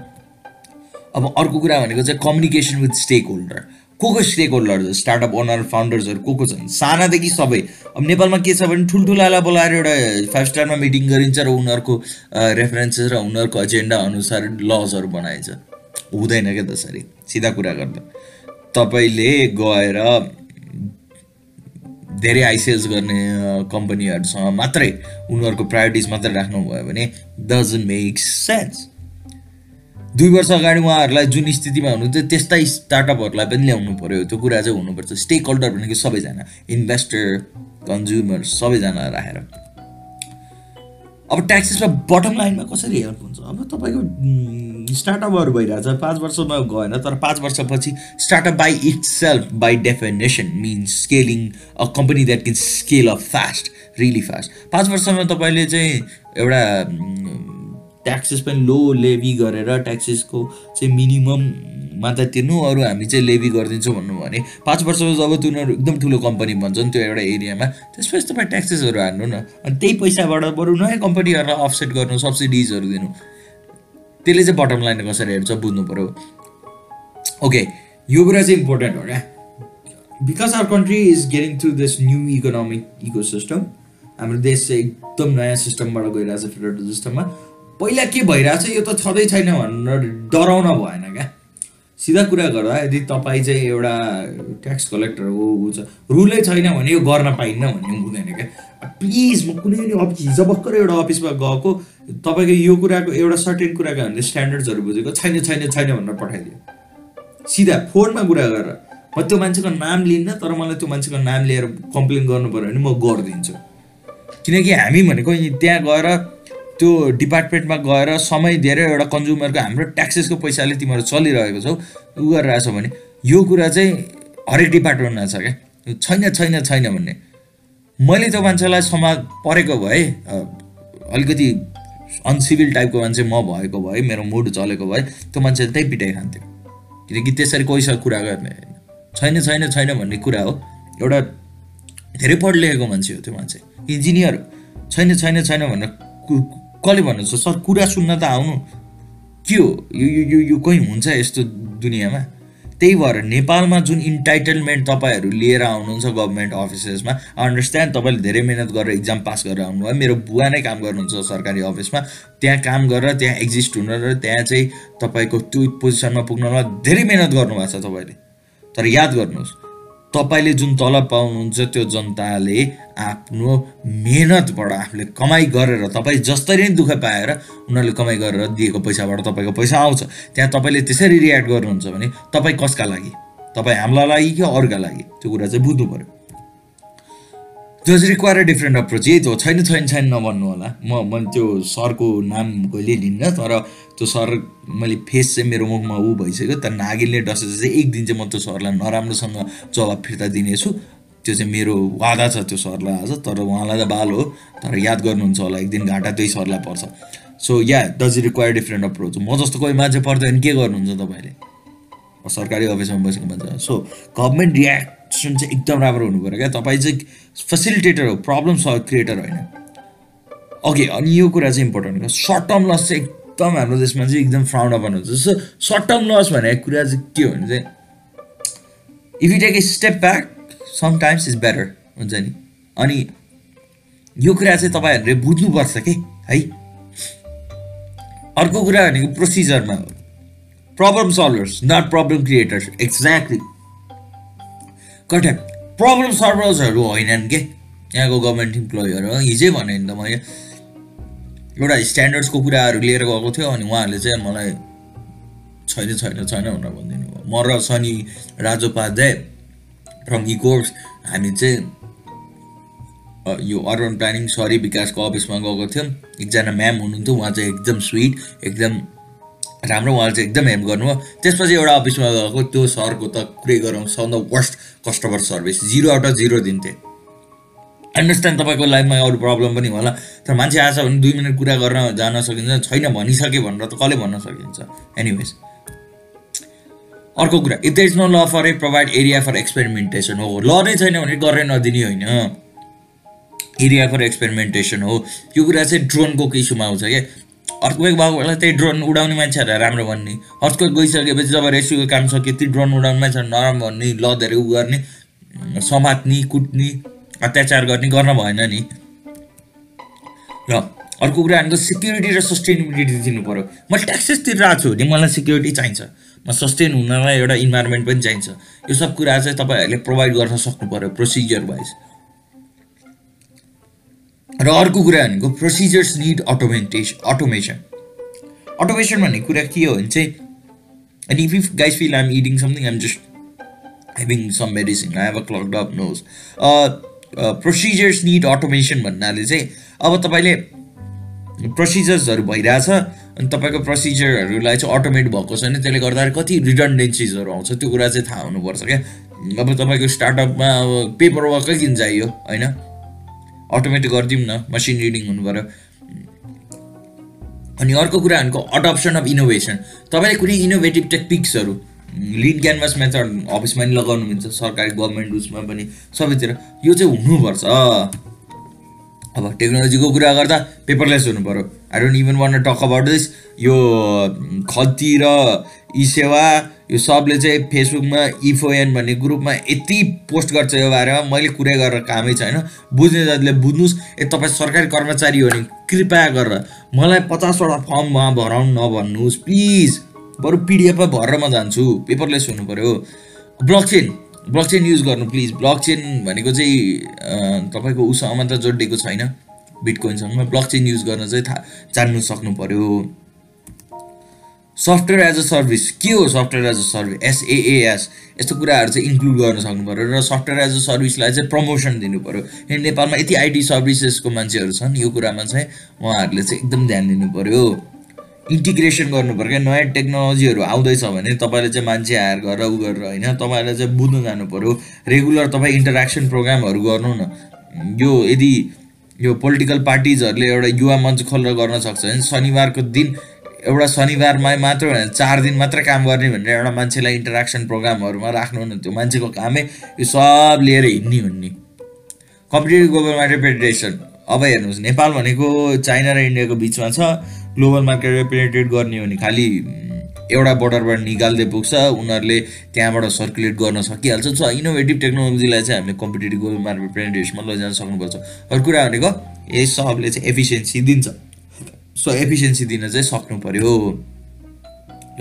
A: अब अर्को कुरा भनेको चाहिँ कम्युनिकेसन विथ स्टेक होल्डर को को स्टेक होल्डर स्टार्टअप ओनर फाउन्डर्सहरू को को छन्? सानादेखि सबै। अब नेपालमा के छ भने ठुल्ठुलालाई बोलाएर एउटा फाइभ स्टारमा मिटिङ गरिन्छ र उनीहरूको रेफरेन्सेस र उनीहरूको एजेन्डा अनुसार लजहरू बनाइन्छ। हुँदैन क्या त्यसरी। सिधा कुरा गर्दा। तपाईँले गएर धेरै आइसिएल्स गर्ने कम्पनीहरूसँग मात्रै उनीहरूको प्रायोरिटिज मात्रै राख्नुभयो भने डजन्ट मेक सेन्स दुई वर्ष अगाडि उहाँहरूलाई जुन स्थितिमा हुनुहुन्थ्यो त्यस्तै स्टार्टअपहरूलाई पनि ल्याउनु पऱ्यो त्यो कुरा चाहिँ हुनुपर्छ। स्टेक होल्डर भनेको सबैजना। इन्भेस्टर कन्ज्युमर सबैजना राखेर। अब ट्याक्सेसमा बटम लाइनमा कसरी हेल्प हुन्छ? अब तपाईँको स्टार्टअपहरू भइरहेछ। पाँच वर्षमा गएन तर पाँच वर्षपछि startup by itself by definition means scaling a company that can scale of fast really fast पाँच वर्षमा तपाईँले चाहिँ एउटा ट्याक्सेस पनि लो लेभी गरेर ट्याक्सेसको चाहिँ मिनिमममा त तिर्नु अरू हामी चाहिँ लेभी गरिदिन्छौँ भन्नु भने पाँच वर्षमा जब तिनीहरू एकदम ठुलो कम्पनी भन्छन् त्यो एउटा एरियामा त्यसपछि तपाईँ ट्याक्सेसहरू हान्नु न। अनि त्यही पैसाबाट बरु नयाँ कम्पनीहरूलाई अफसेट गर्नु सब्सिडिजहरू दिनु। त्यसले चाहिँ बटम लाइन कसरी हेर्छ बुझ्नु पऱ्यो ओके यो कुरा चाहिँ इम्पोर्टेन्ट हो क्या। Because our country is getting through this new economic ecosystem हाम्रो देश चाहिँ एकदम नयाँ सिस्टमबाट गइरहेछ फेडरल सिस्टममा पहिला के भइरहेछ यो त छँदै छैन भनेर डराउन भएन क्या। सिधा कुरा गर्दा यदि तपाईँ चाहिँ एउटा ट्याक्स कलेक्टर हो ऊ छ रुलै छैन भने यो गर्न पाइन्न भन्ने हुँदैन क्या। प्लिज म कुनै पनि अफिस हिजो भर्खर एउटा अफिसमा गएको तपाईँको यो कुराको एउटा सर्टेन कुराको हामीले स्ट्यान्डर्ड्सहरू बुझेको छैन छैन छैन भनेर पठाइदियो। सिधा फोनमा कुरा गरेर म त्यो मान्छेको नाम लिन्न तर मलाई त्यो मान्छेको नाम लिएर कम्प्लेन गर्नु पऱ्यो भने म गरिदिन्छु। किनकि हामी भनेको त्यहाँ गएर त्यो डिपार्टमेन्टमा गएर समय दिएर एउटा कन्ज्युमरको हाम्रो ट्याक्सेसको पैसाले तिमीहरू चलिरहेको छौ उ गरिरहेछौ भने यो कुरा चाहिँ हरेक डिपार्टमेन्टमा छ क्या। छैन छैन छैन भन्ने। मैले त्यो मान्छेलाई समाज परेको भए अलिकति अनसिभिल टाइपको मान्छे म भएको भए मेरो मुड चलेको भए त्यो मान्छेले त्यही पिटाइ खान्थ्यो किनकि त्यसरी कोहीसँग कुरा गर्ने छैन छैन छैन भन्ने कुरा हो। एउटा धेरै पढ लेखेको मान्छे हो त्यो मान्छे। इन्जिनियर छैन छैन छैन भनेर कसले भन्नुहुन्छ? सर कुरा सुन्न त आउनु। के हो? यो यो यो कोही हुन्छ यस्तो दुनियाँमा? त्यही भएर नेपालमा जुन इन्टाइटलमेन्ट तपाईँहरू लिएर आउनुहुन्छ गभर्मेन्ट अफिसेसमा अन्डरस्ट्यान्ड तपाईँले धेरै मिहिनेत गरेर इक्जाम पास गरेर आउनुभयो। मेरो बुवा नै काम गर्नुहुन्छ सरकारी अफिसमा त्यहाँ काम गरेर त्यहाँ एक्जिस्ट हुन र त्यहाँ चाहिँ तपाईँको त्यो पोजिसनमा पुग्नमा धेरै मिहिनेत गर्नुभएको छ तपाईँले। तर याद गर्नुहोस् तपाईँले जुन तलब पाउनुहुन्छ त्यो जनताले आफ्नो मेहनतबाट आफूले कमाइ गरेर तपाईँ जसरी नै दुःख पाएर उनीहरूले कमाइ गरेर दिएको पैसाबाट तपाईँको पैसा आउँछ। त्यहाँ तपाईँले त्यसरी रियाक्ट गर्नुहुन्छ भने तपाईँ कसका लागि? तपाईँ हामीलाई लागि कि अरूका लागि? त्यो कुरा चाहिँ बुझ्नु पऱ्यो डज रिक्वायर डिफ्रेन्ट अप्रोच यही त हो छैन छैन छैन नभन्नु होला। म म त्यो सरको नाम कहिले लिन्न तर त्यो सर मैले फेस चाहिँ मेरो मुखमा ऊ भइसक्यो तर नागिलले डसेर चाहिँ एक दिन चाहिँ म त्यो सरलाई नराम्रोसँग जवाब फिर्ता दिनेछु। त्यो चाहिँ मेरो वादा छ त्यो सरलाई आज तर उहाँलाई त बाल हो तर याद गर्नुहुन्छ होला एक दिन घाटा त्यही सरलाई पर्छ। So yeah does require different approach म जस्तो कोही मान्छे पर्दैन के गर्नुहुन्छ तपाईँले? सरकारी अफिसमा बसेको मान्छे सो गभर्मेन्ट रियाक्सन चाहिँ एकदम राम्रो हुनु पऱ्यो क्या। तपाईँ चाहिँ फेसिलिटेटर हो प्रब्लम सल्भ क्रिएटर होइन। ओके अनि यो कुरा चाहिँ इम्पोर्टेन्ट हो। सर्ट टर्म लस चाहिँ एकदम हाम्रो देशमा चाहिँ एकदम फ्राउन्ड अपन हुन्छ सो सर्ट टर्म लस भनेको कुरा चाहिँ के हो भने चाहिँ if you take a step back sometimes is better हुन्छ नि। अनि यो कुरा चाहिँ तपाईँहरूले बुझ्नुपर्छ कि है? अर्को कुरा भनेको प्रोसिजरमा problem solvers not problem creators exactly कठा प्रब्लम सल्भर्सहरू होइनन् के? यहाँको गभर्मेन्ट इम्प्लोइहरू हिजै भने नि त मैले एउटा स्ट्यान्डर्ड्सको कुराहरू लिएर गएको थियो अनि उहाँहरूले चाहिँ मलाई छैन छैन छैन भनेर भनिदिनु भयो। म र सनी राजोपाध्याय फ्रम इकोर्स हामी चाहिँ यो अर्बन प्लानिङ सरी विकासको अफिसमा गएको थियौँ। एकजना म्याम हुनुहुन्थ्यो। उहाँ चाहिँ एकदम स्विट एकदम राम्रो उहाँले चाहिँ एकदम हेल्प गर्नुभयो। त्यसपछि एउटा अफिसमा गएको त्यो सरको त कुरै गरौँ some the worst customer service zero out of zero दिन्थे। अन्डरस्ट्यान्ड तपाईँको लाइफमा अरू प्रब्लम पनि होला तर मान्छे आएछ भने दुई मिनट कुरा गर्न जान सकिन्छ छैन भनिसक्यो भनेर त कसले भन्न सकिन्छ? एनिवेज अर्को कुरा if the is no law for a provide area for experimentation हो। ल नै छैन भने गरेर नदिने होइन। एरिया फर एक्सपेरिमेन्टेसन हो। यो कुरा चाहिँ ड्रोनको इस्युमा आउँछ क्या? अर्थक्वेक भएको बेला त्यही ड्रोन उडाउने मान्छेहरूलाई राम्रो भन्ने। अर्थक्वेक गइसकेपछि जब रेस्क्युको काम सक्यो ती ड्रोन उडाउने मान्छेहरू नराम्रो भन्ने लदहरू उ गर्ने समात्ने कुट्ने अत्याचार गर्ने गर्न भएन नि। र अर्को कुरा हामीको सिक्युरिटी र सस्टेनेबिलिटी दिनु पऱ्यो मैले ट्याक्सेस तिरिरहेको छु भने मलाई सिक्युरिटी चाहिन्छ। म सस्टेन हुनलाई एउटा इन्भाइरोमेन्ट पनि चाहिन्छ। यो सब कुरा चाहिँ तपाईँहरूले प्रोभाइड गर्न सक्नु पऱ्यो प्रोसिजर वाइज र अर्को कुरा भनेको procedures need automation automation automation भन्ने कुरा के हो भने चाहिँ and if if guys feel I'm eating something I'm just having some medicine I have a clog up nose procedures need automation भन्नाले चाहिँ अब तपाईँले प्रोसिजर्सहरू भइरहेछ अनि तपाईँको प्रोसिजरहरूलाई चाहिँ अटोमेट भएको छैन त्यसले गर्दाखेरि कति रिडन्डेन्सिजहरू आउँछ त्यो कुरा चाहिँ थाहा हुनुपर्छ क्या। अब तपाईँको स्टार्टअपमा अब पेपर वर्कै किन चाहियो होइन? अटोमेटिक गरिदिउँ न मसिन रिडिङ हुनु पऱ्यो अनि अर्को कुरा भनेको अडप्सन अफ इनोभेसन तपाईँले कुनै इनोभेटिभ टेक्निक्सहरू लिड क्यानभास मेथड अफिसमा नि लगाउनु मिल्छ सरकारी गभर्मेन्ट उसमा पनि सबैतिर यो चाहिँ हुनुपर्छ। अब टेक्नोलोजीको कुरा गर्दा पेपरलेस हुनु पऱ्यो I don't even want talk about this यो खती र ई सेवा यो सबले चाहिँ फेसबुकमा इफोएन भन्ने ग्रुपमा यति पोस्ट गर्छ यो बारेमा मैले कुरै गरेर कामै छैन। बुझ्ने जातिले बुझ्नुहोस् ए तपाईँ सरकारी कर्मचारी हो भने कृपया गरेर मलाई पचासवटा फर्ममा भराउनु नभन्नुहोस् प्लिज। बरु पिडिएफमा भरेर म जान्छु पेपरलेस हुनु पऱ्यो block chain block chain use गर्नु प्लिज। ब्लक चेन भनेको चाहिँ तपाईँको उसँग मात्र जोडिएको छैन बिटकोइनसँग। ब्लक चेन युज गर्न चाहिँ थाहा जान्नु सक्नु पऱ्यो सफ्टवेयर एज अ सर्भिस के हो software as a service SAAS यस्तो कुराहरू चाहिँ इन्क्लुड गर्न सक्नु पऱ्यो र सफ्टवेयर एज अ सर्भिसलाई चाहिँ प्रमोसन दिनु पऱ्यो किनकि नेपालमा यति आइटी सर्भिसेसको मान्छेहरू छन् यो कुरामा चाहिँ उहाँहरूले चाहिँ एकदम ध्यान दिनु पऱ्यो इन्टिग्रेसन गर्नु पऱ्यो क्या। नयाँ टेक्नोलोजीहरू आउँदैछ भने तपाईँले चाहिँ मान्छे हायर गरेर उ गरेर होइन? तपाईँलाई चाहिँ बुझ्नु जानु पऱ्यो रेगुलर तपाईँ इन्टरेक्सन प्रोग्रामहरू गर्नु न। यो यदि यो पोलिटिकल पार्टिजहरूले एउटा युवा मञ्च खोलेर गर्न सक्छ भने शनिबारको दिन एउटा शनिबारमा मात्र चार दिन मात्र काम गर्ने भनेर एउटा मान्छेलाई इन्टरेक्सन प्रोग्रामहरूमा राख्नु न त्यो मान्छेको कामै यो सब लिएर हिँड्ने हुने कम्पिटेटिभ ग्लोबल मार्केट पेनिट्रेसन अब हेर्नुहोस् नेपाल भनेको चाइना र इन्डियाको बिचमा छ। ग्लोबल मार्केट पेनिट्रेट गर्ने हो भने खालि एउटा बोर्डरबाट निकाल्दै पुग्छ। उनीहरूले त्यहाँबाट सर्कुलेट गर्न सकिहाल्छ। सो इनोभेटिभ टेक्नोलोजीलाई चाहिँ हामीले कम्पिटेटिभ ग्लोबल मार्केट पेनिट्रेसनमा लैजान सक्नुपर्छ। अरू कुरा भनेको यस सबले चाहिँ एफिसियन्सी दिन्छ। सो एफिसियन्सी दिन चाहिँ सक्नु पऱ्यो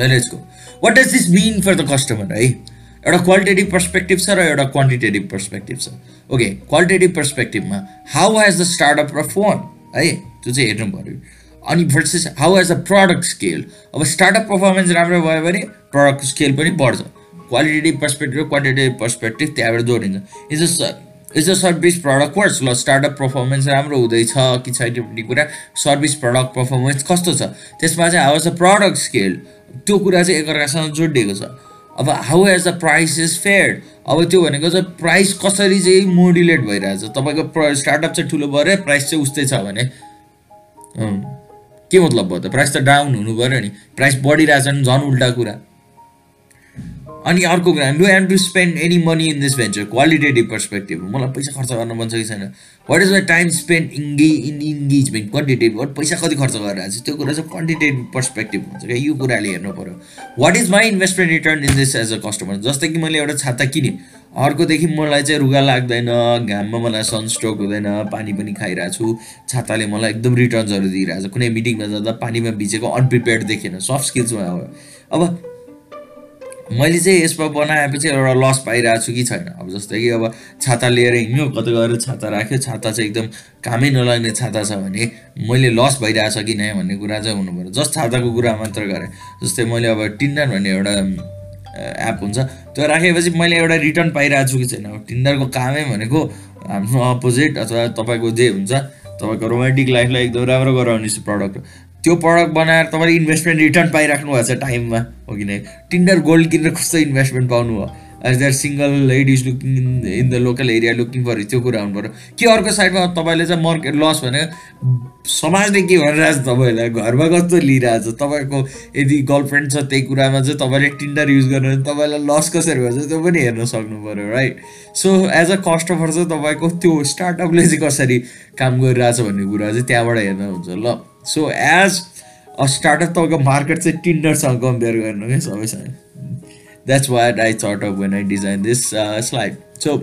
A: लेट्सको what does this mean for the customer है एउटा क्वालिटेटिभ पर्सपेक्टिभ छ र एउटा क्वान्टिटेटिभ पर्सपेक्टिभ छ। ओके क्वालिटेटिभ पर्सपेक्टिभमा हाउ हेज द स्टार्टअप र फोन है? त्यो चाहिँ हेर्नु पऱ्यो अनि versus how as a product scale अब स्टार्टअप पर्फर्मेन्स राम्रो भयो भने प्रडक्ट स्केल पनि बढ्छ। क्वालिटेटिभ पर्सपेक्टिभ र क्वान्टिटेटिभ पर्सपेक्टिभ त्यहाँबाट जोडिन्छ। Is a is a service product worse ल स्टार्टअप पर्फर्मेन्स राम्रो हुँदैछ कि छैन भन्ने कुरा। सर्भिस प्रडक्ट पर्फर्मेन्स कस्तो छ? त्यसमा चाहिँ how as a product scale त्यो कुरा चाहिँ एकअर्कासँग जोडिएको छ। अब how as a price is fair अब त्यो भनेको चाहिँ प्राइस कसरी चाहिँ मोडुलेट भइरहेछ? तपाईँको प्र स्टार्टअप चाहिँ ठुलो भयो प्राइस चाहिँ उस्तै छ भने। के मतलब भयो त? प्राइस त डाउन हुनु पऱ्यो नि। प्राइस बढिरहेछ नि झन् उल्टा कुरा। अनि अर्को कुरा do have to spend any money in this venture qualitative perspective मलाई पैसा खर्च गर्न मन छ कि छैन? What is my time spend इङ्गे in engagement quantitative what पैसा कति खर्च गरिरहेको छ? त्यो कुरा चाहिँ क्वान्टिटेटिभ पर्सपेक्टिभ हुन्छ क्या। यो कुराले हेर्नु पऱ्यो what is my investment return in this as a customer जस्तै कि मैले एउटा छाता किनेँ। अर्कोदेखि मलाई चाहिँ रुगा लाग्दैन घाममा मलाई सनस्ट्रोक हुँदैन पानी पनि खाइरहेको छु। छाताले मलाई एकदम रिटर्न्सहरू दिइरहेको छ कुनै मिटिङमा जाँदा पानीमा भिजेको अनप्रिपेयर्ड देखेन सफ्ट स्किल्समा अब मैले चाहिँ यसमा बनाएपछि एउटा लस पाइरहेको छु कि छैन। अब जस्तै कि अब छाता लिएर हिँड्यो कतै गएर छाता राख्यो छाता चाहिँ एकदम कामै नलाग्ने छाता छ भने मैले लस भइरहेछ कि नै भन्ने कुरा चाहिँ हुनु पऱ्यो जस्ट छाताको कुरा मात्र गरेँ। जस्तै मैले अब टिन्डर भन्ने एउटा एप हुन्छ त्यो राखेपछि मैले एउटा रिटर्न पाइरहेको छु कि छैन। अब टिन्डरको कामै भनेको हाम्रो अपोजिट अथवा तपाईँको जे हुन्छ तपाईँको रोमान्टिक लाइफलाई एकदम राम्रो गराउने प्रडक्ट त्यो प्रडक्ट बनाएर तपाईँले इन्भेस्टमेन्ट रिटर्न पाइराख्नु भएको छ टाइममा हो कि नै? टिन्डर गोल्ड किनेर कस्तो इन्भेस्टमेन्ट पाउनु हो? As there single ladies looking in the local area looking for त्यो कुरा हुनु पऱ्यो कि अर्को साइडमा तपाईँले चाहिँ मार्केट लस भने समाजले के भनिरहेको छ तपाईँलाई? घरमा कस्तो लिइरहेको छ तपाईँको यदि गर्लफ्रेन्ड छ त्यही कुरामा चाहिँ तपाईँले टिन्डर युज गर्नु भने तपाईँलाई लस कसरी भन्छ त्यो पनि हेर्न सक्नु पऱ्यो right so as a customer चाहिँ तपाईँको त्यो स्टार्टअपले चाहिँ कसरी काम गरिरहेछ भन्ने कुरा चाहिँ त्यहाँबाट हेर्न हुन्छ ल। सो एज अ स्टार्टअप तपाईँको मार्केट चाहिँ टिन्डरसँग कम्पेयर गर्नु क्या सबैसँग that's what I thought of when I design this slide so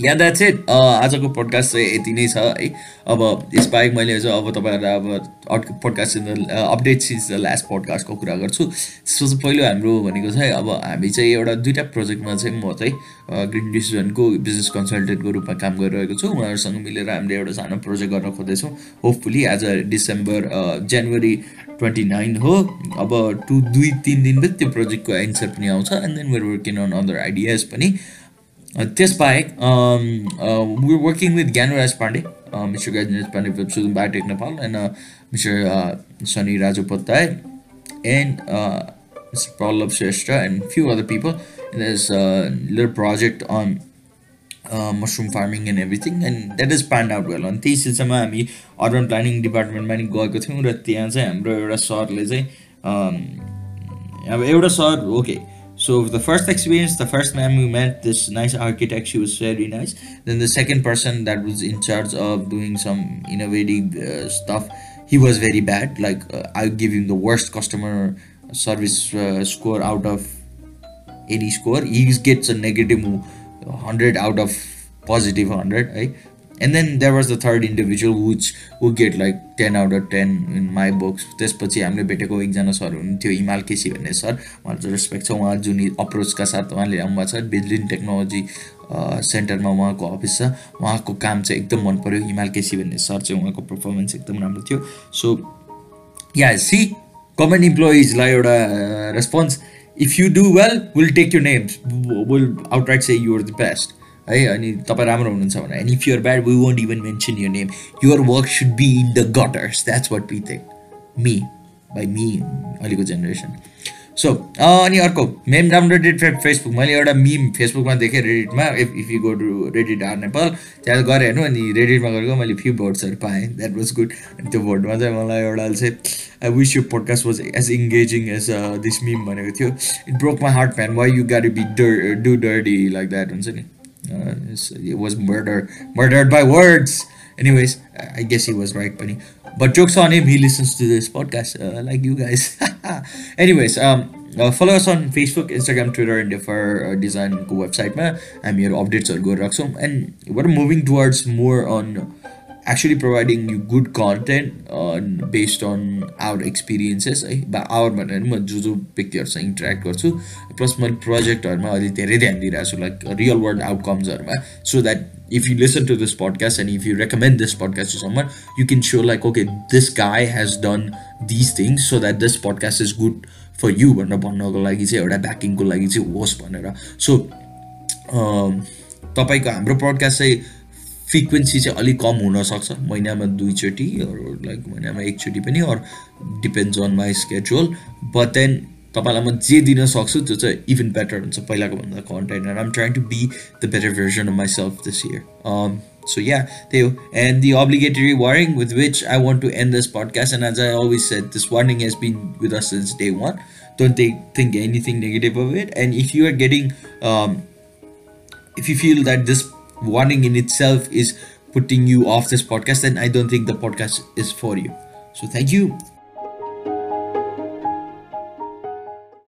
A: yeah that's it आजको पोडकास्ट चाहिँ यति नै छ है। अब यसबाहेक मैले चाहिँ अब तपाईँहरूलाई अब अर्को podcast updates is the last पोडकास्टको कुरा गर्छु। त्यसको चाहिँ पहिलो हाम्रो भनेको चाहिँ अब हामी चाहिँ एउटा दुइटा प्रोजेक्टमा चाहिँ म चाहिँ ग्रिन डिसिजनको बिजनेस कन्सल्टेन्टको रूपमा काम गरिरहेको छु। उहाँहरूसँग मिलेर हामीले एउटा सानो प्रोजेक्ट गर्न खोज्दैछौँ। होपफुली आज डिसेम्बर जनवरी ट्वेन्टी नाइन हो। अब टु दुई तिन दिनभित्र त्यो प्रोजेक्टको एन्सर पनि आउँछ and then where working on other ideas पनि। त्यसबाहेक we working with Gyanraj Pandey mister Gyanraj Pandey from Sudum biotech Nepal and mister Sunny Raju पत्ताय and mister Pallav Shrestha and few other people in this little project on Mushroom farming and everything and that is planned out well अनि त्यही सिलसिलामा हामी urban planning डिपार्टमेन्टमा नि गएको थियौँ र त्यहाँ चाहिँ हाम्रो एउटा सरले चाहिँ अब एउटा sir okay So the first experience, the first man we met, this nice architect, she was very nice. Then the second person that was in charge of doing some innovative uh, stuff, he was very bad. Like uh, I give him the worst customer service uh, score out of any score. He gets a negative 100 out of positive 100. Right? And then there was the third individual which who get like ten out of ten in my books त्यसपछि हामीले भेटेको एकजना sir हुनुहुन्थ्यो हिमाल केसी भन्ने sir उहाँलाई respect छ उहाँ जुन अप्रोचका साथ उहाँले आउनुभएको छ बिजलिन टेक्नोलोजी सेन्टरमा उहाँको अफिस छ उहाँको काम चाहिँ एकदम मन पऱ्यो हिमाल केसी भन्ने सर चाहिँ उहाँको पर्फर्मेन्स एकदम राम्रो थियो सो या सी गभर्मेन्ट इम्प्लोइजलाई एउटा response if you do well will take you names will out say you're the best है अनि तपाईँ राम्रो हुनुहुन्छ भने and if you're bad we won't even mention your name your work should be in the gutters that's what we think me by me अहिलेको generation so अनि अर्को ma'am downloaded Facebook मैले एउटा मिम फेसबुकमा देखेँ रेडिटमा if if you go to Reddit r Nepal त्यहाँ गएर हेर्नु अनि रेडिटमा गरेको मैले फ्यु भोट्सहरू पाएँ द्याट वाज गुड अनि त्यो भोटमा चाहिँ मलाई एउटा चाहिँ I wish you podcast was as engaging as this meme भनेको थियो it broke my heart PAN why you gotta be the do dirty like that हुन्छ नि was murder, murdered by words. Anyways, I guess he was right, Penny. But jokes on him, he listens to this podcast uh, like you guys. Anyways, um, uh, follow us on Facebook, Instagram, Twitter, and for uh, design website. I'm your updates or go and we're moving towards more on actually providing you good content on based on our experiences है बा our भनेर म जो जो व्यक्तिहरूसँग interact गर्छु plus मैले प्रोजेक्टहरूमा अहिले धेरै ध्यान दिइरहेको छु like real world आउटकम्सहरूमा so that if you listen to this podcast and if you recommend this podcast to someone you can so like okay this guy has done this things so that this podcast is good for you भनेर भन्नको लागि चाहिँ एउटा ब्याकिङको लागि चाहिँ होस् भनेर। So तपाईँको हाम्रो पडकास्ट चाहिँ फ्रिक्वेन्सी चाहिँ अलिक कम हुनसक्छ महिनामा दुईचोटि लाइक महिनामा एकचोटि पनि or depends on my schedule but then तपाईँलाई म जे दिन सक्छु त्यो चाहिँ इभन बेटर हुन्छ पहिलाको भन्दा content and um trying to be the better version of myself this year so yeah त्यही हो and the obligatory warning with which I want to end this podcast and as I always set this warning has been with us since day one don't take, think anything negative of it and if you are getting um, if you feel that this warning in itself is putting you off this podcast then i don't think the podcast is for you. So thank you